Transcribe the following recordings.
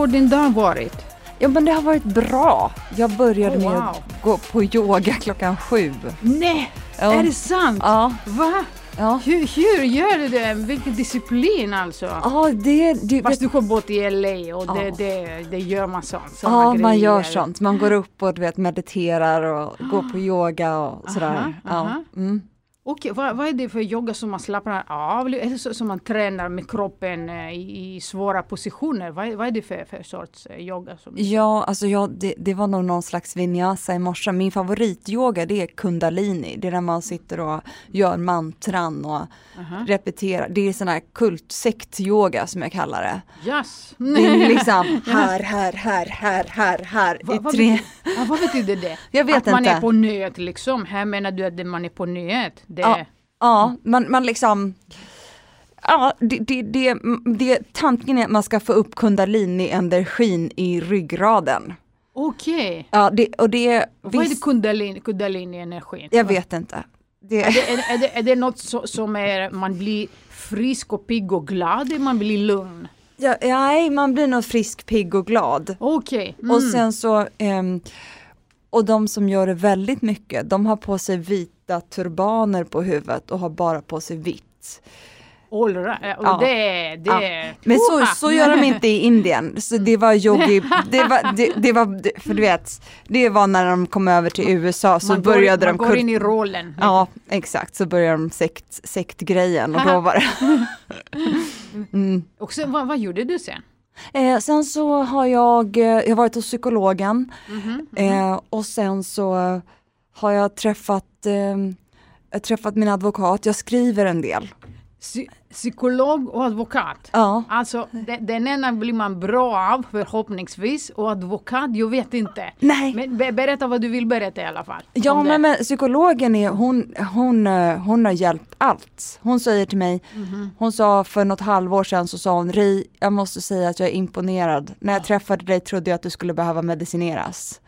Har din dag varit? Ja men det har varit bra. Jag började Oh, med wow. att gå på yoga klockan sju. Nej, Ja. är det sant? Ja, Va? ja. Hur, hur gör du det? Vilken disciplin alltså? Ja, det... det Fast du har bott i LA och det, Ja. det, det gör man sånt. ja, man gör grejer. sånt. Man går upp och du vet, mediterar och går på yoga och sådär. Aha, Ja. aha. Mm. Okej, vad, vad är det för yoga som man slappnar av? Så som man tränar med kroppen eh, i, i svåra positioner? Vad, är- vad är det för, för sorts eh, yoga? Som... Ja, alltså jag, det, det var nog någon slags vinyasa i morse. Min favorityoga det är kundalini. Det är när man sitter och gör mantran och Aha. repeterar. Det är sån här kultsektyoga som jag kallar det. Yes. Det är liksom här, här, här, här, här, här i Vad, betyder, ja, vad betyder det? Jag vet att man inte. är på nöt liksom. Här menar du att man är på nöt? Det, Ja. Ja, man, man liksom Ja, det, det, det, det, tanken är att man ska få upp kundalini-energin i ryggraden. Okej. Ja, det, och det... Vad är det visst- kundalini, kundalini-energin? jag vet inte. Det, Är det, är, det, är det något så, som är, man blir frisk och pigg och glad? eller Man blir lugn? ja, nej, man blir nog frisk, pigg och glad. Okej. Mm. Och sen så, ehm, och de som gör det väldigt mycket, de har på sig vita turbaner på huvudet och har bara på sig vitt. All right. Och Ja. det, det... Ja. Men så, så gör de inte i Indien. Så det var yogi, det var, det, det var, för du vet, det var när de kom över till USA så man började går, de man går in i rollen. Ja, exakt, så började de sekt, sektgrejen och då var det. Mm. Och sen, vad, vad gjorde du sen? Eh, sen så har jag, eh, jag har varit hos psykologen Mhm. eh, och sen så har jag träffat, eh, jag träffat min advokat, jag skriver en del. Psy- psykolog och advokat. Ja, Alltså den, ena blir man bra av förhoppningsvis och advokat, jag vet inte. nej. Men be, berätta vad du vill berätta i alla fall. Ja men, men psykologen är, hon, hon, eh, hon har hjälpt allt. Hon säger till mig, Mhm. hon sa för något halvår sedan så sa hon, Ri, jag måste säga att jag är imponerad. När jag träffade dig trodde jag att du skulle behöva medicineras.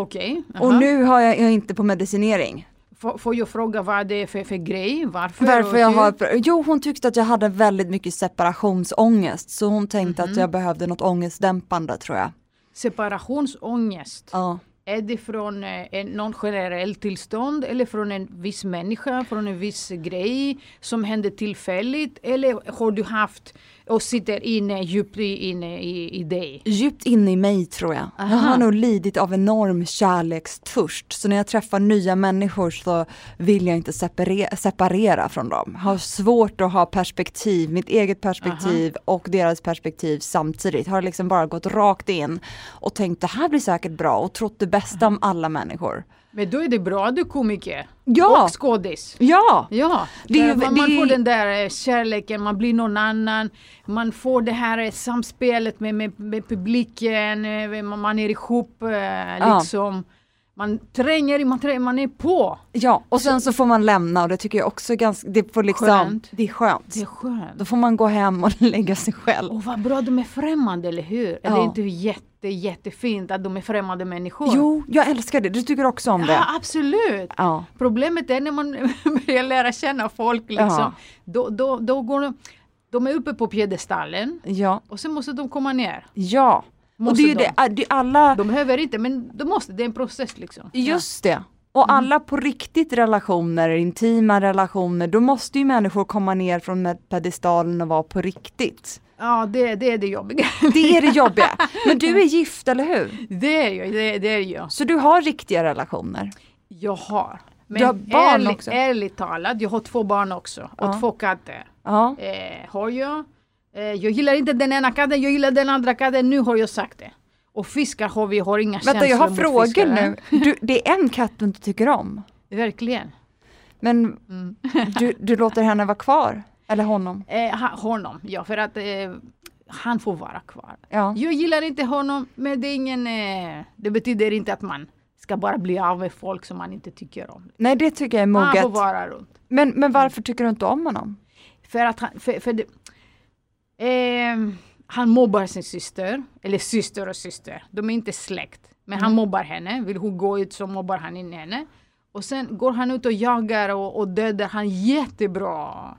Okej. Och aha. nu har jag, jag inte på medicinering. Får, får jag fråga vad det är för, för grej? Varför? Varför och jag har, jo hon tyckte att jag hade väldigt mycket separationsångest så hon tänkte Mhm. att jag behövde något ångestdämpande tror jag. Separationsångest. Ja. Är det från eh, en, någon generell tillstånd eller från en viss människa, från en viss grej som hände tillfälligt? Eller har du haft och sitter inne djupt inne i, i dig? Djupt inne i mig tror jag. Jag Aha. har nog lidit av enorm kärlekstörst. Så när jag träffar nya människor så vill jag inte separera, separera från dem. Har svårt att ha perspektiv, mitt eget perspektiv och deras perspektiv samtidigt. Har liksom bara gått rakt in och tänkt det här blir säkert bra och trott det bästa om alla människor. Men då är det bra att du är komiker Ja! och skådis. Ja! Ja, Det är man, det man får den där eh, kärleken, man blir någon annan, man får det här eh, samspelet med, med, med publiken, eh, man, är ihop liksom. Man tränger, man, tränger, man är på. Ja, och sen så får man lämna och det tycker jag också är ganska, det får liksom, Skönt. det är skönt. Det är skönt. Då får man gå hem och lägga sig själv. Och vad bra de är främmande, eller hur? Är det Ja. inte jätte, jättefint att de är främmande människor? Jo, jag älskar det. Du tycker också om det? Ja, absolut. Ja. Problemet är när man börjar lära känna folk liksom. Ja. Då, då, då går de, de är uppe på piedestallen Ja. och sen måste de komma ner. Ja. Och det är ju de. ah, det är alla, De behöver inte, men de måste, det är en process liksom. just det. Och Mm. alla på riktigt relationer, intima relationer, då måste ju människor komma ner från pedestalen och vara på riktigt. Ja, det, det är det jobbiga. Det är det jobbiga. Men du är gift, eller hur? Det är ju, det, det är ju. Så du har riktiga relationer? Jag har. Men Du har barn ärligt, också? ärligt talat, jag har två barn också och Ja. två katter. Ja. Eh, har jag. Eh, jag gillar inte den ena katten, jag gillar den andra katten, nu har jag sagt det. Och fiskar har vi, har inga Vänta, jag har känslor frågor fiskar. nu. Du, det är en katt du inte tycker om. Verkligen. Men Mm. du, du låter henne vara kvar? Eller honom? Eh, honom, ja för att eh, han får vara kvar. Ja. Jag gillar inte honom, men det är ingen... Eh, det betyder inte att man ska bara bli av med folk som man inte tycker om. Nej, det tycker jag är Han får moget. vara runt. Men, men varför tycker du inte om honom? För att han... För, för det, eh, han mobbar sin syster, eller syster och syster. De är inte släkt. Men han mobbar henne. Vill hon gå ut så mobbar han in henne. Och sen går han ut och jagar och, och dödar han jättebra.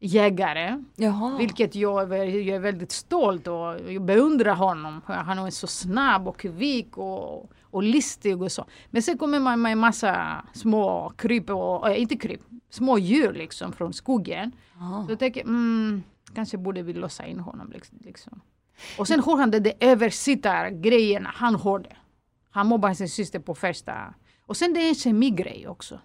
jägare. Jaha. Vilket jag är, jag är väldigt stolt och jag beundrar honom. Han är så snabb och kvik och, och listig och så. Men sen kommer man med en massa små kryp, och, äh, inte kryp, små djur liksom från skogen. Ja. Så jag tänker, mm, kanske borde vi låsa in honom. liks- Liksom. Och sen har han det, det översittargrejen, han har det. Han mobbar sin syster på första. Och sen det är en semigrej också.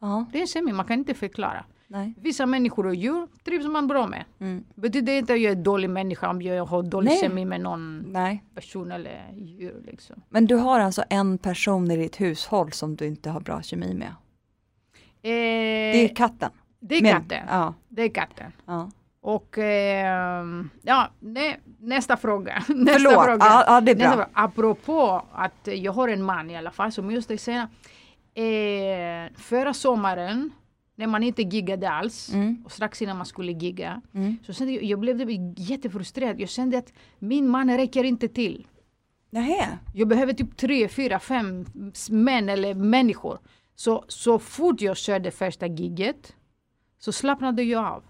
Ja, Det är en semi, man kan inte förklara. nej. Vissa människor och djur trivs man bra med. Mm. Betyder inte att jag är dålig människa om jag har dålig Nej. kemi med någon Nej. person eller djur. Liksom. Men du har alltså en person i ditt hushåll som du inte har bra kemi med? Eh, Det är katten? det är Men- katten. Ja. Det är katten. ja. Och ehm, ja, nä, nästa fråga. nästa Förlåt, fråga. ja, ja det är Nästa bra. fråga. Apropå att jag har en man i alla fall som just det säga. Eh, förra sommaren när man inte giggade alls Mm. och strax innan man skulle gigga Mm. så kände jag, jag blev jättefrustrerad. Jag kände att min man räcker inte till. Nähä. Jag behöver typ tre, fyra, fem män eller människor. Så, så fort jag körde första gigget så slappnade jag av.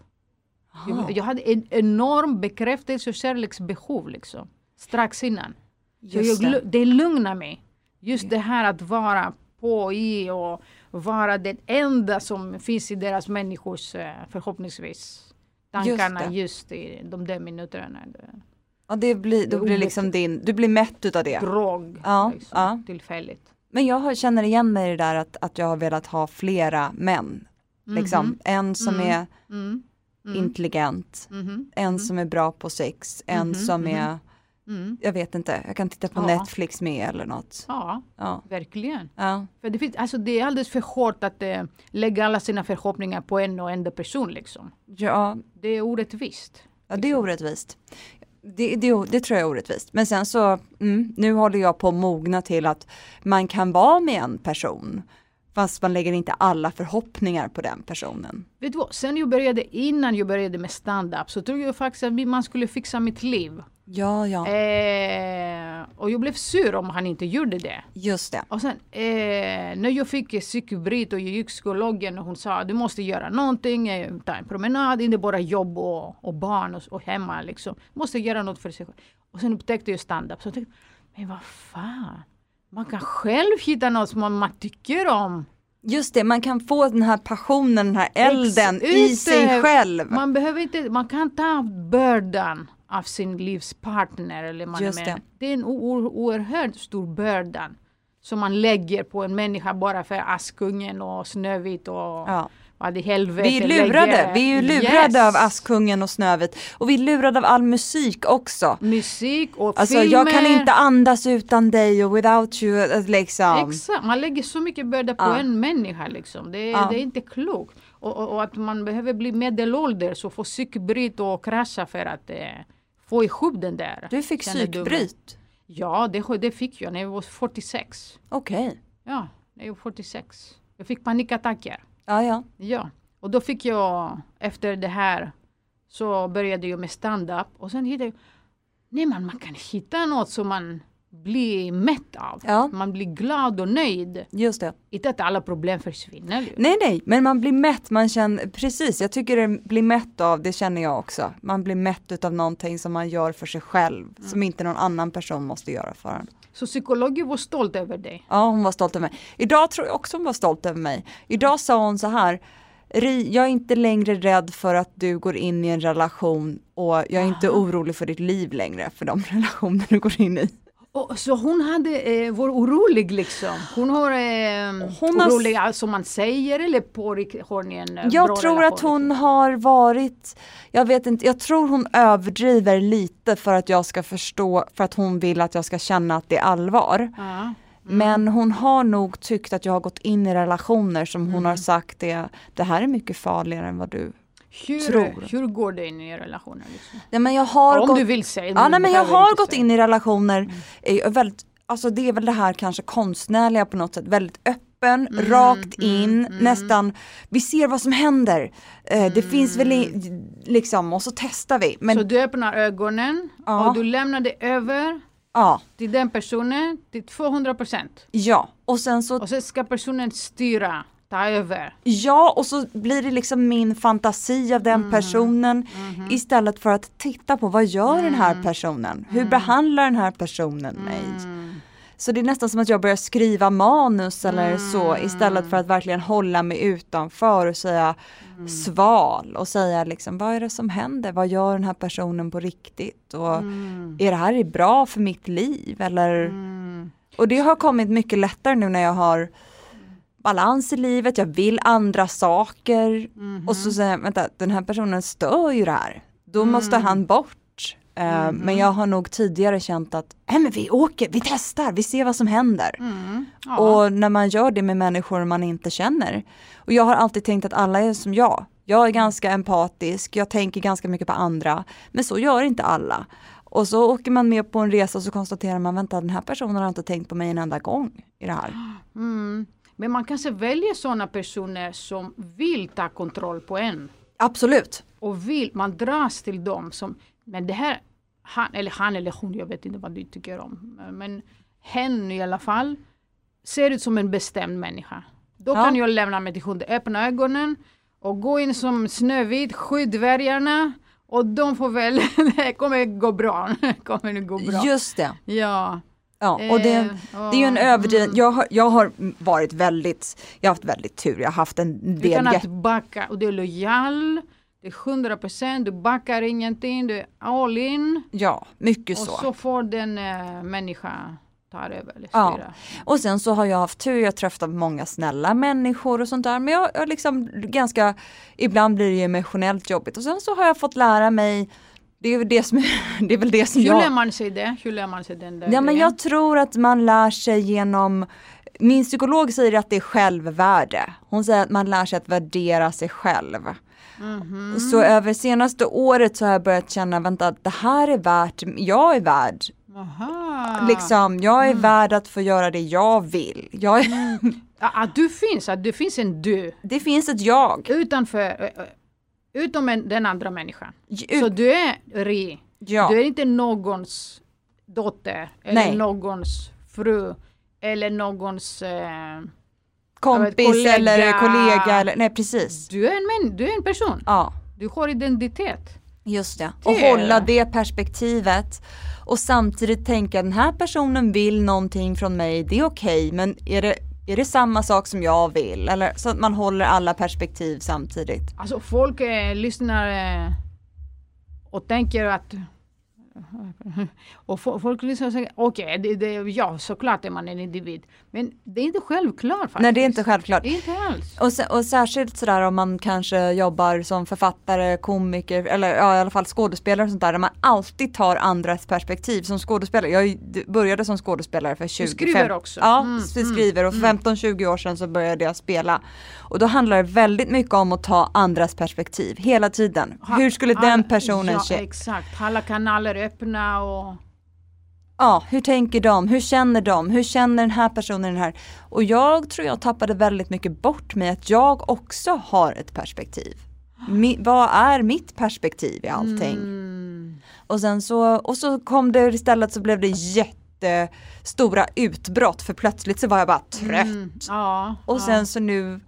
Jag, jag hade en enorm bekräftelse och kärleksbehov liksom. Strax innan. Så jag, Just det. lugnar mig. Just det här att vara på i och vara det enda som finns i deras människors eh, förhoppningsvis tankarna det. just, i de där minuterna. Ja, det blir, Det blir liksom din, du blir mätt utav det. Drog Ja, liksom, ja. tillfälligt. Men jag känner igen mig i det där att, att jag har velat ha flera män. Liksom. Mhm. En som Mm. är Mm. Mm. intelligent, Mhm. en som är bra på sex, en Mhm, som är, Mm. jag vet inte, jag kan titta på Ja. Netflix med eller något. Ja, Ja. verkligen. Ja. För det, finns, alltså det är alldeles för hårt att eh, lägga alla sina förhoppningar på en och enda person. Liksom. Ja, Det är orättvist. ja, det är orättvist. Det, det, det tror jag är orättvist. Men sen så, mm, nu håller jag på att mogna till att man kan vara med en person. Fast man lägger inte alla förhoppningar på den personen. Vet du vad? Sen jag började, innan jag började med stand-up så tror jag faktiskt att man skulle fixa mitt liv. Ja, ja, Eh, och jag blev sur om han inte gjorde det. just det. Och sen eh, när jag fick psykbryt och jag gick psykologen och hon sa du måste göra någonting, eh, ta en promenad, inte bara jobb och, och barn och, och hemma liksom. Måste göra något för sig själv. Och sen upptäckte jag stand-up. Så jag tänkte, men vad fan, man kan själv hitta något som man, tycker om. Just det, man kan få den här passionen, den här elden Ex- i sig själv. Man behöver inte, man kan ta bördan av sin livspartner. Eller man är Just med. det. det är en oerhört stor bördan som man lägger på en människa bara för Askungen och Snövit och Ja. Vad i helvete Vi är lurade, lägger. vi är ju lurade Yes. av Askungen och Snövit och vi är lurade av all musik också. Musik och Alltså filmer. jag kan inte andas utan dig och without you eh, liksom. Exakt, man lägger så mycket börda på Ja. en människa liksom. Det, Ja. det är inte klokt. Och, och, och att man behöver bli medelålders och få psykbryt och krascha för att eh, få ihop den där. Du fick psykbryt. Ja, det, det fick jag när jag var 46. Okej, Ja, när jag var 46. Jag fick panikattacker ja ja. Ja, och då fick jag efter det här så började jag med stand-up och sen hittade jag, nej man, man kan hitta något som man blir mätt av. Ja. Man blir glad och nöjd. Just det. Inte att alla problem försvinner ju. Nej nej, men man blir mätt, man känner, precis, jag tycker det blir mätt av, det känner jag också. Man blir mätt av någonting som man gör för sig själv, som inte någon annan person måste göra för en. Så psykologen var stolt över dig. Ja, hon var stolt över mig. Idag tror jag också hon var stolt över mig. Idag sa hon så här, Ri, jag är inte längre rädd för att du går in i en relation och jag är inte orolig för ditt liv längre, för de relationer du går in i. Och, så hon hade, eh, var orolig liksom. Hon har eh, Hon har orolig som man säger eller på rikt- har ni en eh, Jag bra tror att hon liksom? har varit, jag vet inte, jag tror hon överdriver lite för att jag ska förstå, för att hon vill att jag ska känna att det är allvar. Ja. Men hon har nog tyckt att jag har gått in i relationer som hon Mm. har sagt det, det här är mycket farligare än vad du Hur, tror. hur går det in i relationen? Liksom? Ja, men jag har Om gått, du vill säga. ja, nej, men jag har gått säga. in i relationer, eh, väldigt, alltså det är väl det här kanske konstnärliga på något sätt, väldigt öppen, Mm, rakt mm, in, mm. nästan, vi ser vad som händer, eh, det finns väl i, liksom, och så testar vi. Men Så du öppnar ögonen Ja. och du lämnar det över ja, till den personen till 200 procent. ja, och sen så, Och sen ska personen styra ta över. Ja, och så blir det liksom min fantasi av den personen istället för att titta på vad gör den här personen? Hur behandlar den här personen mig? Så det är nästan som att jag börjar skriva manus eller så istället för att verkligen hålla mig utanför och säga sval och säga liksom vad är det som händer? Vad gör den här personen på riktigt? Och är det här bra för mitt liv? Eller och det har kommit mycket lättare nu när jag har balans i livet, jag vill andra saker och så säger jag, vänta den här personen stör ju det här. Då måste han bort. Eh, Men jag har nog tidigare känt att, nej men vi åker, vi testar, vi ser vad som händer. Ja. Och när man gör det med människor man inte känner. Och jag har alltid tänkt att alla är som jag. Jag är ganska empatisk, jag tänker ganska mycket på andra. Men så gör inte alla. Och så åker man med på en resa och så konstaterar man, vänta den här personen har inte tänkt på mig en enda gång i det här. Mm. Men man kanske väljer sådana personer som vill ta kontroll på en. Absolut. Och vill, man dras till dem som, men det här, han eller han eller hon, jag vet inte vad du tycker om. Men hen i alla fall, ser ut som en bestämd människa. Då Ja. kan jag lämna mig till hunden, öppna ögonen och gå in som Snövit, skydd dvärgarna och de får väl, det kommer gå bra. Det kommer nu gå bra. Just det. Ja. Ja, och det, Eh, det är ju en överdriven, mm. jag har, jag har varit väldigt, jag har haft väldigt tur, jag har haft en del Utan att jätte- backa, och du är lojal, det är 100%, du backar ingenting, du är all in. Ja, mycket Och så. så får den uh, människa ta över eller Ja. Och sen så har jag haft tur, jag har träffat många snälla människor och sånt där. Men jag, jag liksom ganska, ibland blir det ju emotionellt jobbigt. Och sen så har jag fått lära mig, det är väl det som, det är väl det som Hur lär jag... man sig det? Hur lär man sig den där Ja men jag tror att man lär sig genom min psykolog säger att det är självvärde. Hon säger att man lär sig att värdera sig själv. Mhm. Så över senaste året så har jag börjat känna, vänta, det här är värt, jag är värd. Aha. Liksom, jag Mm. är värd att få göra det jag vill. Jag är, Ja, Att du finns, att det finns en du det finns ett jag. utanför, utom en, den andra människan. Ut- Så du är Ri. ja. Du är inte någons dotter eller Nej. någons fru eller någons eh, kompis kollega. eller kollega eller, nej precis. Du är en, män, du är en person. Ja, Du har identitet. just det. Och Det- hålla det perspektivet. Och samtidigt tänka den här personen vill någonting från mig, det är okej, men är det, är det samma sak som jag vill? Eller så att man håller alla perspektiv samtidigt. Alltså folk eh, lyssnar eh, och tänker att och fo- folk och säger okej, det, det, ja såklart är man en individ. Men det är inte självklart faktiskt. Nej det är inte självklart. Inte alls. Och, och särskilt sådär om man kanske jobbar som författare, komiker eller ja, i alla fall skådespelare och sånt där. Där man alltid tar andras perspektiv som skådespelare. Jag började som skådespelare för 20 skriver fem- också. Ja, Mm, s- skriver och för 15-20 år sedan så började jag spela. Och då handlar det väldigt mycket om att ta andras perspektiv hela tiden. Ha- Hur skulle den personen ja, känna? exakt, alla kanaler öppna och Ja, hur tänker de? Hur känner de? Hur känner den här personen den här? Och jag tror jag tappade väldigt mycket bort med att jag också har ett perspektiv. Mi, vad är mitt perspektiv i allting? mm, Och sen så, och så kom det istället så blev det jättestora utbrott för plötsligt så var jag bara trött. mm, ja, Och ja. sen så nu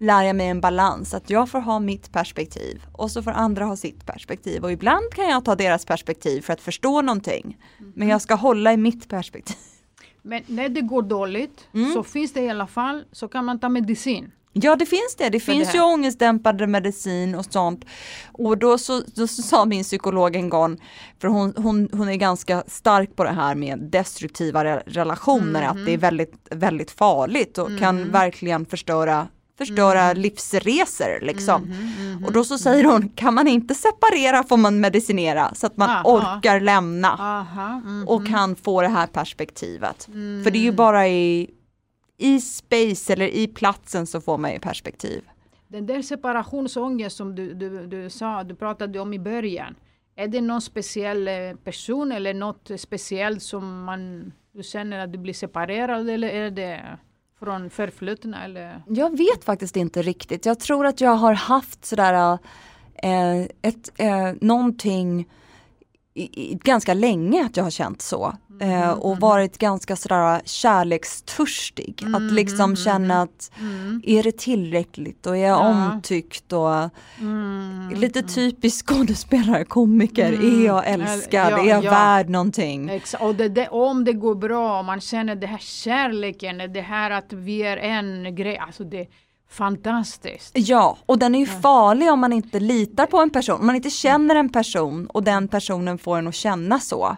lär jag mig en balans, att jag får ha mitt perspektiv och så får andra ha sitt perspektiv och ibland kan jag ta deras perspektiv för att förstå någonting. Men jag ska hålla i mitt perspektiv. Men när det går dåligt Mm. så finns det i alla fall, så kan man ta medicin. Ja det finns det, det finns det ju ångestdämpande medicin och sånt. Och då så, då så sa min psykolog en gång, för hon, hon, hon är ganska stark på det här med destruktiva re- relationer, att det är väldigt, väldigt farligt och kan verkligen förstöra förstöra livsresor liksom. Och då så säger hon, kan man inte separera får man medicinera så att man Aha. orkar lämna Aha, mm. och kan få det här perspektivet. För det är ju bara i, i space eller i platsen så får man ju perspektiv. Den där separationsångest som du, du, du sa, du pratade om i början. Är det någon speciell eh, person eller något speciellt som man, du känner att du blir separerad eller är det från förflutna eller? Jag vet faktiskt inte riktigt. Jag tror att jag har haft sådär äh, ett, äh, någonting i, i, ganska länge att jag har känt så. Mm, Eh, och varit ganska sådär kärlekstörstig. Mm, Att liksom känna att är det tillräckligt och är jag Ja. omtyckt och Mm. lite typiskt skådespelare, komiker. Är jag älskad? Ja, är jag ja. värd någonting? Exa- och det, det, om det går bra, man känner det här kärleken, det här att vi är en grej, alltså det fantastiskt. Ja, och den är ju farlig om man inte litar på en person. Om man inte känner en person och den personen får en att känna så.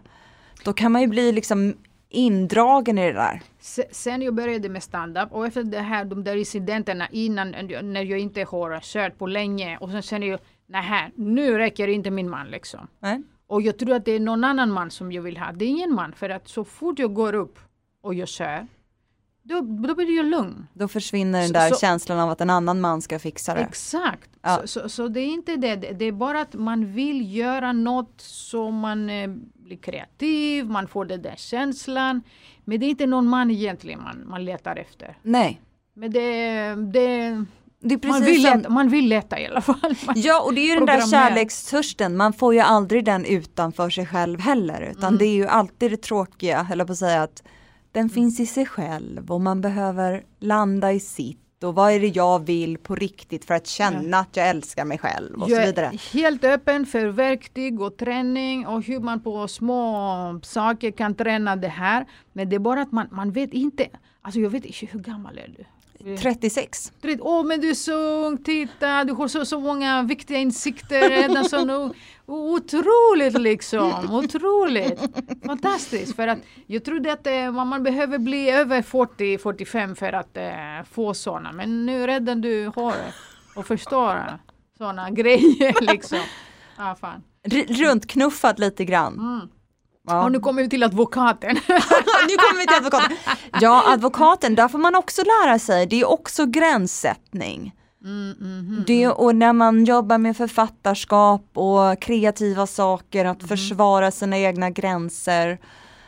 Då kan man ju bli liksom indragen i det där. Se- Sen jag började med stand-up och efter det här, de där incidenterna innan när jag inte har kört på länge och sen känner jag nej, nu räcker inte min man liksom. Nej? Och jag tror att det är någon annan man som jag vill ha. Det är ingen man för att så fort jag går upp och jag kör, då, då blir jag lugn. Då försvinner den där så- känslan av att en annan man ska fixa det. Exakt. Ja. Så, så, så det är inte det. Det är bara att man vill göra något så man eh, blir kreativ, man får den där känslan. Men det är inte någon man egentligen man, man letar efter. Nej, Men det, det man, vill som... leta, man vill leta i alla fall. Man, Ja, och det är ju den där kärlekstörsten. Man får ju aldrig den utanför sig själv heller. Utan Mm. det är ju alltid det tråkiga, jag på att säga, att den finns i sig själv och man behöver landa i sitt. Och vad är det jag vill på riktigt för att känna att jag älskar mig själv och jag så är vidare. helt öppen för verktyg och träning och hur man på små saker kan träna det här. Men det är bara att man, man vet inte. Alltså jag vet inte, hur gammal är du? 36. Du vet, Åh men du är så ung, titta du har så, så många viktiga insikter redan så nu. Otroligt liksom, otroligt. Fantastiskt för att jag trodde att eh, man behöver bli över 40-45 för att eh, få sådana men nu redan du har och förstår sådana grejer liksom. Ja, fan. R- runtknuffat lite grann. Mm. Ja. Och nu kommer vi till advokaten. nu kommer vi till advokaten. Ja, advokaten, där får man också lära sig. Det är också gränssättning. Mm, mhm. Det, och när man jobbar med författarskap och kreativa saker, att försvara sina egna gränser.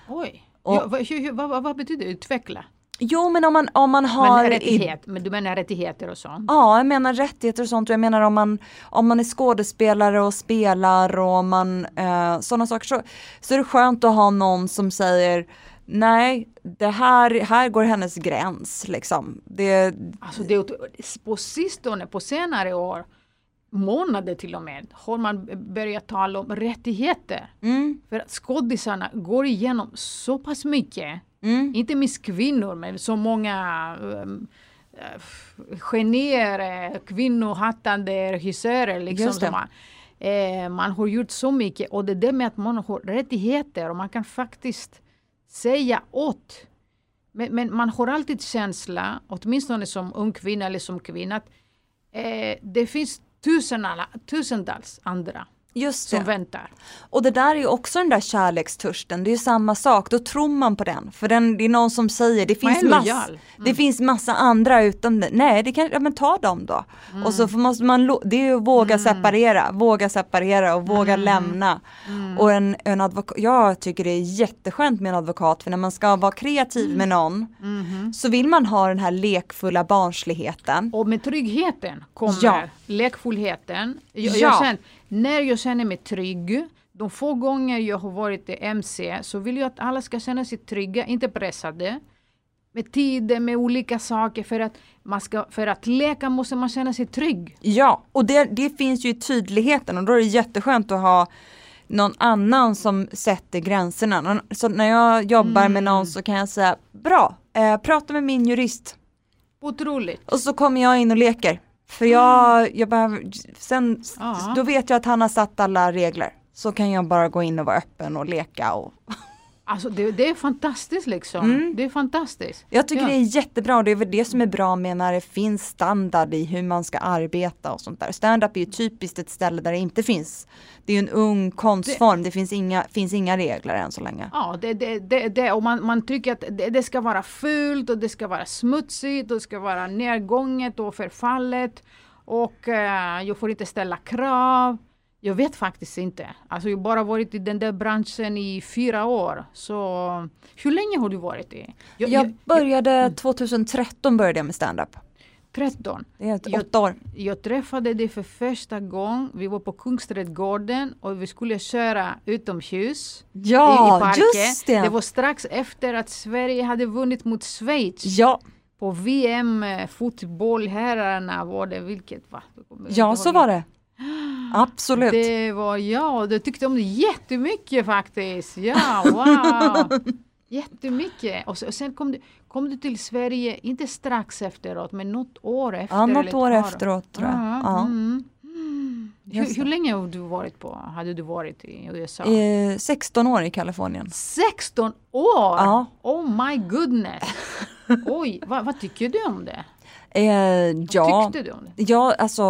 Oj, Och- ja, vad, vad, vad- vad betyder utveckla? Jo men om man, om man Men har... rättighet, men du menar rättigheter och sånt? Ja, jag menar rättigheter och sånt. Och jag menar om man, om man är skådespelare och spelar och om man, eh, sådana saker så, så är det skönt att ha någon som säger nej, det här, här går hennes gräns liksom. Det, Alltså det, på sistone, på senare år, månader till och med, har man börjat tala om rättigheter. mm, För att skådisarna går igenom så pass mycket, mm, inte minst kvinnor, men så många um, uh, genier, kvinnohattande regissörer. Liksom, som man, eh, man har gjort så mycket och det där med att man har rättigheter och man kan faktiskt säga åt. Men, men man har alltid känsla, åtminstone som ung kvinna eller som kvinna, att eh, det finns tusen alla, tusentals andra just som det. väntar. Och det där är ju också den där kärlekstörsten, det är ju samma sak, då tror man på den. För den, det är någon som säger, det finns, mass. Mm. det finns massa andra utom det. Nej, det kan, ja, men ta dem då. Mm. Och så måste man, det är ju att våga separera, våga separera och våga Mm. lämna. Och en, en advokat, jag tycker det är jätteskönt med en advokat, för när man ska vara kreativ Mm. med någon, Mhm. så vill man ha den här lekfulla barnsligheten. Och med tryggheten kommer Ja. lekfullheten. Jag, Ja. jag känner, när jag känner mig trygg, de få gånger jag har varit i MC, så vill jag att alla ska känna sig trygga, inte pressade. Med tider, med olika saker. För att, man ska, för att leka måste man känna sig trygg. Ja, och det, det finns ju i tydligheten och då är det jätteskönt att ha någon annan som sätter gränserna. Så när jag jobbar med någon så kan jag säga, bra, eh, prata med min jurist. Otroligt. Och så kommer jag in och leker. För jag, jag behöver, sen, Ja. då vet jag att han har satt alla regler. Så kan jag bara gå in och vara öppen och leka. Och, Alltså det, det är fantastiskt liksom. Mm. Det är fantastiskt. jag tycker Ja. det är jättebra och det är väl det som är bra med när det finns standard i hur man ska arbeta och sånt där. Stand-up är ju typiskt ett ställe där det inte finns. Det är en ung konstform, det, finns, inga, finns inga regler än så länge. Ja, det, det, det, det, och man, man tycker att det, det ska vara fult och det ska vara smutsigt och det ska vara nedgånget och förfallet. Och eh, jag får inte ställa krav. Jag vet faktiskt inte. Alltså jag har bara varit i den där branschen i fyra år. Så hur länge har du varit i? Jag, Jag började 2013 började jag med stand-up. 13. Det är ett Jag- åtta år. Jag träffade dig för första gången. Vi var på Kungsträdgården och vi skulle köra utomhus i, i Ja, parken. just det! Det var strax efter att Sverige hade vunnit mot Schweiz. Ja, På VM eh, fotbollherrarna var det, vilket va? ja så var det. Absolut. Det var jag, jag tyckte om det jättemycket faktiskt. Ja, wow! Jättemycket. Och, så, och sen kom du, kom du till Sverige, inte strax efteråt, men något år efter. Ja, något år efteråt tror jag. Ja, Ja. mm. Mm. Hur, hur länge har du varit på, hade du varit i USA? Eh, 16 år i Kalifornien. 16 år! Ja. Oh my goodness! Oj, vad, vad tycker du om det? Eh, ja, Tyckte du om det? ja, alltså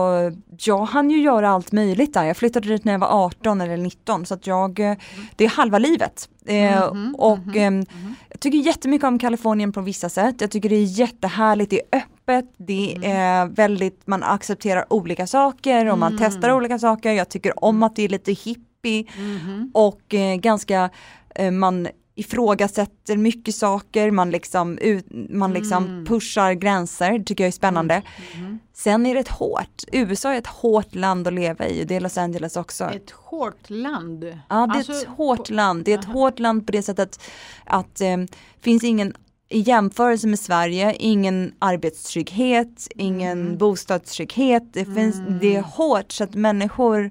jag hann ju göra allt möjligt där. Jag flyttade dit när jag var 18 eller 19 så att jag, eh, det är halva livet. Eh, Mhm, och mhm, ehm, jag tycker jättemycket om Kalifornien på vissa sätt. Jag tycker det är jättehärligt, det är öppet, det Mm. är väldigt, man accepterar olika saker och man Mm. testar olika saker. Jag tycker om att det är lite hippie Mhm. och eh, ganska, eh, man ifrågasätter mycket saker, man liksom, ut, man liksom Mm. pushar gränser, det tycker jag är spännande. Mhm. Sen är det ett hårt, USA är ett hårt land att leva i, det är Los Angeles också. Ett hårt land. Ja, det är Alltså, ett hårt på- land. Det är ett Aha. hårt land på det sättet att eh, finns ingen i jämförelse med Sverige, ingen arbetstrygghet, ingen Mm. bostadstrygghet. Det, finns, Mm. det är hårt så att människor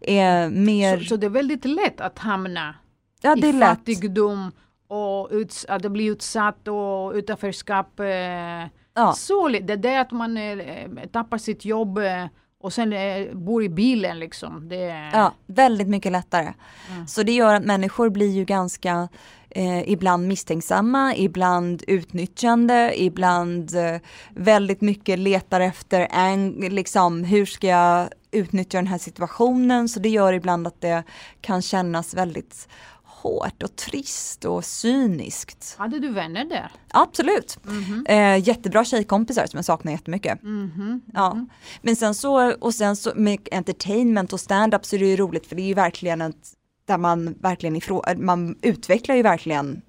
är mer, Så, så det är väldigt lätt att hamna ja det i lätt. fattigdom och uts- att blir utsatt och utanförskap. Eh, Ja. Så. Det är det att man eh, tappar sitt jobb eh, och sen eh, bor i bilen liksom. Det, Ja, väldigt mycket lättare. Mm. Så det gör att människor blir ju ganska eh, ibland misstänksamma, ibland utnyttjande, ibland eh, väldigt mycket letar efter en, liksom, hur ska jag utnyttja den här situationen? Så det gör ibland att det kan kännas väldigt hårt och trist och cyniskt. Hade du vänner där? Absolut. Mhm. Eh, jättebra tjejkompisar som jag saknar jättemycket. Mhm. Ja. Men sen så, och sen så med entertainment och stand-up så är det ju roligt för det är ju verkligen ett, där man verkligen ifrå, man utvecklar ju verkligen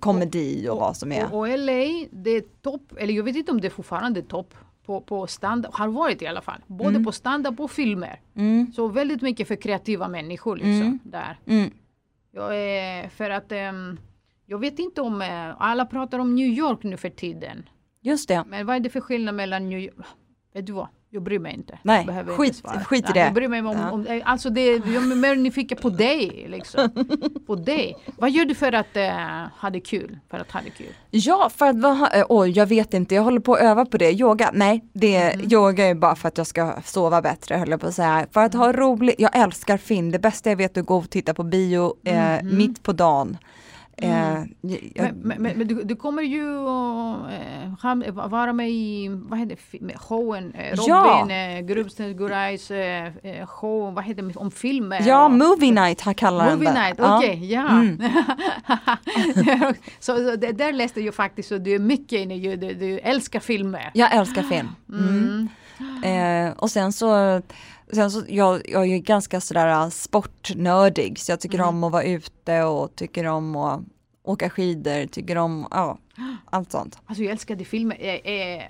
komedi och vad som är. Och, och LA, det är topp, eller jag vet inte om det fortfarande är topp på, på stand har varit i alla fall. Både Mm. på stand-up och filmer. Mm, Så väldigt mycket för kreativa människor liksom Mm. där. Jag är, för att ehm, jag vet inte om, eh, alla pratar om New York nu för tiden. just det. Men vad är det för skillnad mellan New York? Vet du vad? Jag bryr mig inte. Nej, behöver skit- inte svara. skit i Nej, det. Jag bryr mig om, Ja. om eh, alltså det, jag är mer nyfiken på dig liksom. på dig. Vad gör du för att uh, ha det kul? För att ha det kul? Ja, för att vara, eh, oj jag vet inte, jag håller på att öva på det. Yoga, nej, det, Mhm. yoga är bara för att jag ska sova bättre höll jag på att säga. För att Mm. ha roligt, jag älskar film, det bästa jag vet är att gå och titta på bio eh, Mhm. mitt på dagen. Eh, Mm. jag, Men, men, du, du kommer ju att ha- vara med i vad heter showen, eh, Ja. Robin ja. Grubbstens Gurajs eh, eh, show, vad heter det, om filmer? ja, och- movie night har kallar den Movie night, Ja. okej, ja. Mm. så, så det, där läste jag faktiskt att du är mycket inne i, du, du älskar filmer. Jag älskar film. Mm. Mm. Eh, och sen så, sen så jag, jag är ganska sådär äh, sportnördig så jag tycker Mm. om att vara ute och tycker om att åka skidor, tycker om, ja, allt sånt. Alltså jag älskade filmer. Eh, eh,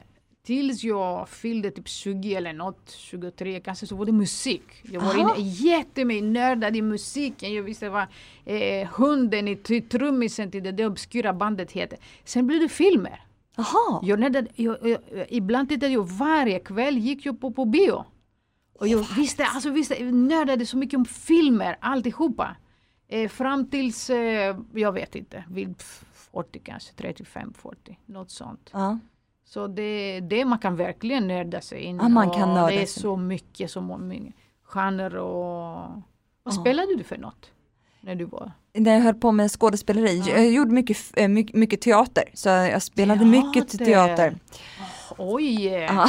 tills jag fyllde typ 20 eller något, 23 kanske, så var det musik. Jag var Aha. inne jättemycket nördad i musiken. Jag visste vad eh, hunden i tr- trummisen till det, det obskyra bandet heter. Sen blev det filmer. Jaha, Jag jag, jag, ibland tittade jag varje kväll, gick jag på, på bio. Och jag visste, alltså visste, nördade så mycket om filmer, alltihopa. Eh, fram tills, eh, jag vet inte, vid pff, 40 kanske, 35, 40, något sånt. ja. Så det, det man kan verkligen nörda sig in Ja, man kan nörda Det är sig. så mycket, så många genrer och... Vad Ja. spelade du för något? När du var... när jag höll på med skådespeleri, Ja. jag gjorde mycket, eh, mycket, mycket teater, så jag spelade mycket till Teater. teater. Oj! Ja.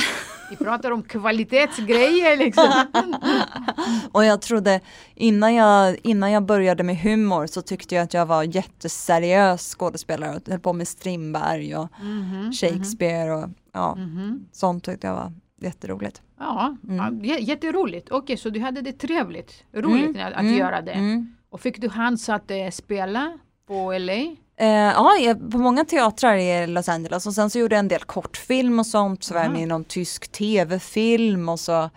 Vi pratar om kvalitetsgrejer liksom. Och jag trodde, innan jag, innan jag började med humor så tyckte jag att jag var jätteseriös skådespelare och höll på med Strindberg och Mhm, Shakespeare och ja, mhm. sånt tyckte jag var jätteroligt. Ja, Mm. ja, jä- jätteroligt. Okej, så du hade det trevligt, roligt Mm, att, att mm, göra det. Mm. Och fick du chans att eh, spela på LA? Eh, ja, på många teatrar i Los Angeles och sen så gjorde jag en del kortfilm och sånt, så var jag med i någon tysk tv-film och så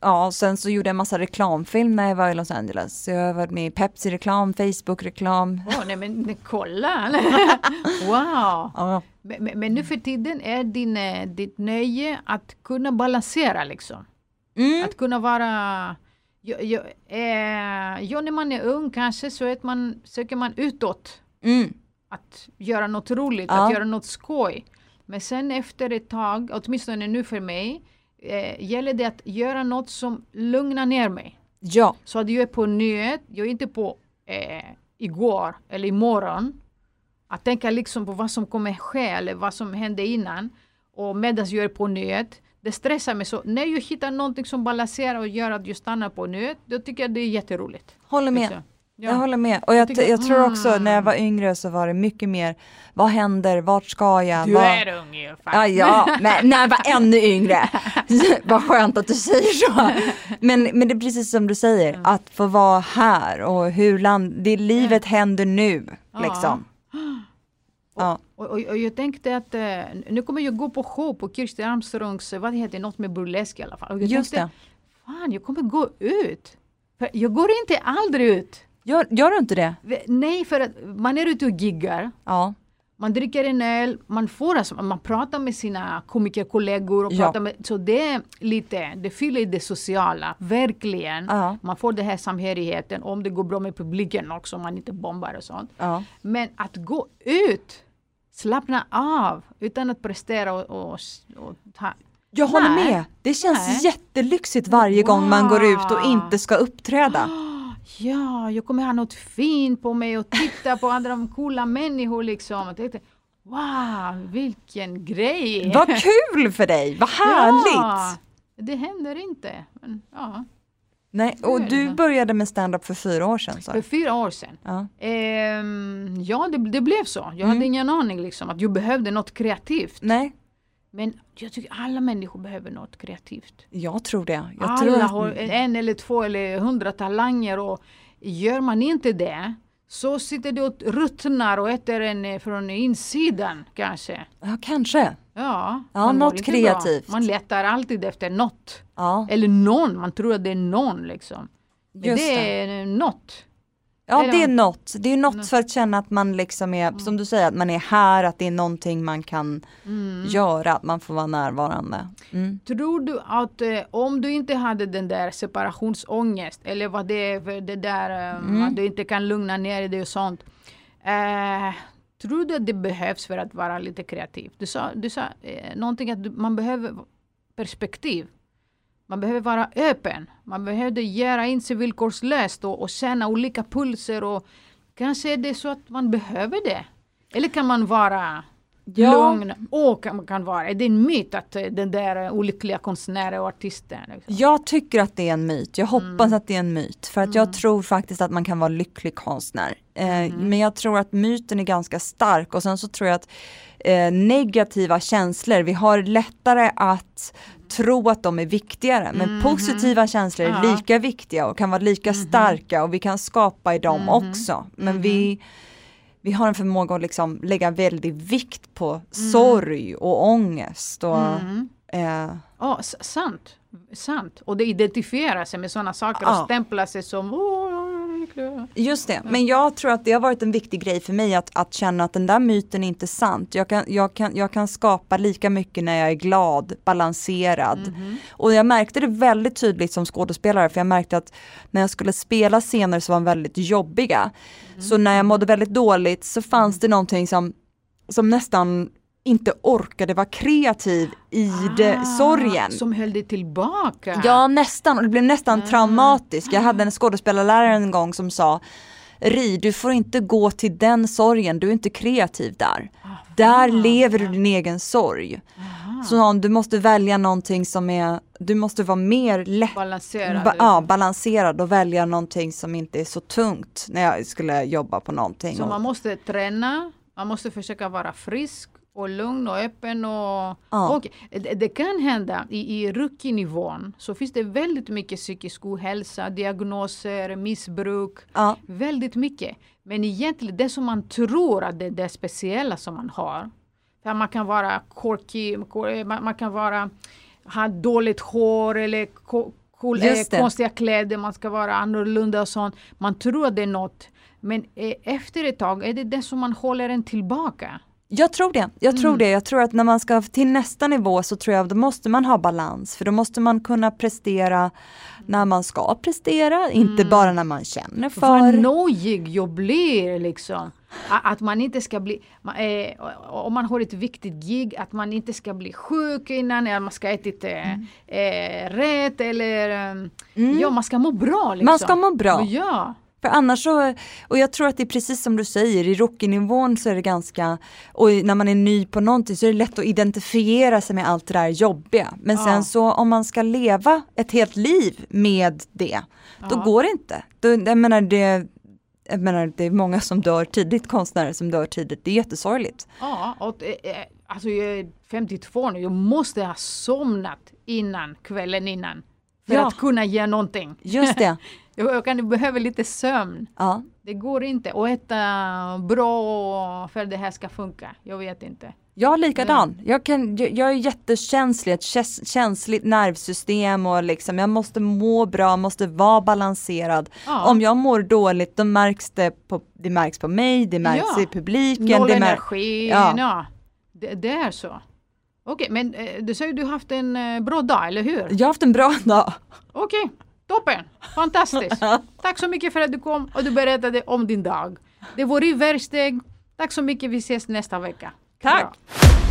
Ja, och sen så gjorde jag en massa reklamfilm när jag var i Los Angeles. Så jag har varit med i Pepsi-reklam, Facebook-reklam. Åh, nej men kolla! wow! Ja, Men, men, nu för tiden är din, eh, ditt nöje att kunna balansera liksom. mm, Att kunna vara... Ja, ja, eh, ja, när man är ung kanske så att man, söker man utåt mm, att göra något roligt, Ja. att göra något skoj. Men sen efter ett tag, åtminstone nu för mig, eh, gäller det att göra något som lugnar ner mig. ja, Så att jag är på nyhet, jag är inte på eh, igår eller imorgon. Att tänka liksom på vad som kommer ske eller vad som hände innan. Och medan jag är på nyhet, det stressar mig. Så när jag hittar någonting som balanserar och gör att jag stannar på nyhet, då tycker jag det är jätteroligt. håller med. Liksom. Ja. Jag håller med. Och jag, tycker- jag tror också Mm. när jag var yngre så var det mycket mer, vad händer, vart ska jag? Du vad... är ung i alla fall. Ja, ja, men när jag var ännu yngre. Vad skönt att du säger så. Men, men det är precis som du säger, Mm. att få vara här och hur land, det livet händer nu. Liksom. Ja. Och, och, och jag tänkte att eh, nu kommer jag gå på show på Kirsti Armstrongs, vad det heter, något med burlesk i alla fall. Och jag Just tänkte, det. fan jag kommer gå ut. För jag går inte aldrig ut. Gör, gör du inte det? Nej, för att man är ute och giggar. Ja. Man dricker en öl, man får alltså, man pratar med sina komikerkollegor och Ja. pratar med, så det är lite, det fyller det sociala, verkligen. Ja. Man får den här samhörigheten, om det går bra med publiken också, om man inte bombar och sånt. ja. Men att gå ut, slappna av, utan att prestera och, och, och ta, Jag håller Nej. med. Det känns Nej. jättelyxigt varje gång man går ut och Wow. inte ska uppträda. ja, jag kommer ha något fint på mig och titta på andra coola människor liksom. Och tänkte, wow, vilken grej! Vad kul för dig, vad härligt! Ja, det händer inte. Men, ja. Nej, och du började med stand-up för fyra år sedan. Så. För fyra år sedan. Ja. Ehm, ja, det, det blev så. Jag Mm. hade ingen aning liksom att jag behövde något kreativt. Nej, Men jag tycker alla människor behöver något kreativt. jag tror det. Jag alla tror att... har en eller två eller hundra talanger och gör man inte det så sitter du och ruttnar och äter en eh, från insidan kanske. Ja, kanske. Ja, Ja, något kreativt. Bra. Man letar alltid efter något. Ja, Eller någon, man tror att det är någon liksom. Men Just det är något. Ja det är något. Det är något Nå- för att känna att man liksom är, som du säger, att man är här, att det är någonting man kan Mm. göra, att man får vara närvarande. Mm. Tror du att eh, om du inte hade den där separationsångest eller vad det är för det där eh, Mm. att du inte kan lugna ner dig och sånt. Eh, tror du att det behövs för att vara lite kreativ? Du sa, du sa eh, någonting att du, man behöver perspektiv. Man behöver vara öppen. Man behöver göra in sig villkorslöst och, och känna olika pulser och kanske är det så att man behöver det. Eller kan man vara Ja. lugn och kan, kan vara, är det en myt att eh, den där olyckliga konstnären och artisten? Liksom? Jag tycker att det är en myt, jag hoppas Mm. att det är en myt, för att jag tror faktiskt att man kan vara lycklig konstnär. Eh, Mm. Men jag tror att myten är ganska stark och sen så tror jag att eh, negativa känslor, vi har lättare att tro att de är viktigare, men positiva känslor är Mm-hmm. Mm-hmm. lika viktiga och kan vara lika starka och vi kan skapa i dem också. Men vi, vi har en förmåga att liksom lägga väldigt vikt på sorg och ångest. Och, Mm. eh, Ja, s- sant. Sant. Och det identifierar sig med sådana saker Ja. och stämplar sig som "Åh, verkligen." Just det, men jag tror att det har varit en viktig grej för mig att, att känna att den där myten är inte sant. Jag kan, jag, kan, jag kan skapa lika mycket när jag är glad, balanserad. Och jag märkte det väldigt tydligt som skådespelare för jag märkte att när jag skulle spela scener som var väldigt jobbiga. Så när jag mådde väldigt dåligt så fanns det någonting som, som nästan inte orkade vara kreativ i det, sorgen. Som höll dig tillbaka. Ja nästan, och det blev nästan traumatiskt. Jag hade en skådespelarlärare en gång som sa Ri, du får inte gå till den sorgen, du är inte kreativ där. Där lever du din egen sorg. Så han, du måste välja någonting som är, du måste vara mer lätt, Balanserad. ba, ja, balanserad och välja någonting som inte är så tungt när jag skulle jobba på någonting. Så man måste träna, man måste försöka vara frisk och lugn och öppen. Och, Ja. och det, det kan hända i, i rookie-nivån så finns det väldigt mycket psykisk ohälsa, diagnoser, missbruk. Ja, Väldigt mycket. Men egentligen det som man tror att det är det speciella som man har. För man kan vara quirky, man, man kan vara, ha dåligt hår eller ko, eh, konstiga kläder, man ska vara annorlunda och sånt. Man tror att det är något. Men eh, efter ett tag är det det som man håller en tillbaka. Jag tror det. Jag tror det. Jag tror att när man ska till nästa nivå så tror jag då måste man ha balans för då måste man kunna prestera när man ska prestera, inte bara när man känner Vad för. nojig jag blir liksom. Att man inte ska bli, eh, om man har ett viktigt gig, att man inte ska bli sjuk innan, eller man ska ätit eh, eh, rätt eller eh, ja, man ska må bra. Liksom. Man ska må bra. Ja. För annars så, och jag tror att det är precis som du säger, i rookie-nivån så är det ganska, och när man är ny på någonting så är det lätt att identifiera sig med allt det där jobbiga. Men Ja. sen så om man ska leva ett helt liv med det, då Ja. går det inte. Då, jag menar det, jag menar det är många som dör tidigt, konstnärer som dör tidigt, det är jättesorgligt. Ja, och, eh, eh, alltså jag är 52 nu, jag måste ha somnat innan, kvällen innan. För Ja. att kunna ge någonting. Just det. Jag, kan behöva lite sömn. Ja. Det går inte att äta bra för det här ska funka. Jag vet inte. Jag likadan. Jag, kan, jag, är jättekänslig, ett käns- känsligt nervsystem och liksom jag måste må bra, måste vara balanserad. Ja. Om jag mår dåligt då märks det på, det märks på mig, det märks Ja. i publiken. Noll det energi. Ja. Ja. Det, det är så. Okej, men eh, du säger att du har haft en eh, bra dag, eller hur? Jag har haft en bra dag. Okej, toppen! Fantastiskt! Tack så mycket för att du kom och du berättade om din dag. Det var i Versteg. Tack så mycket, vi ses nästa vecka. Tack. Bra.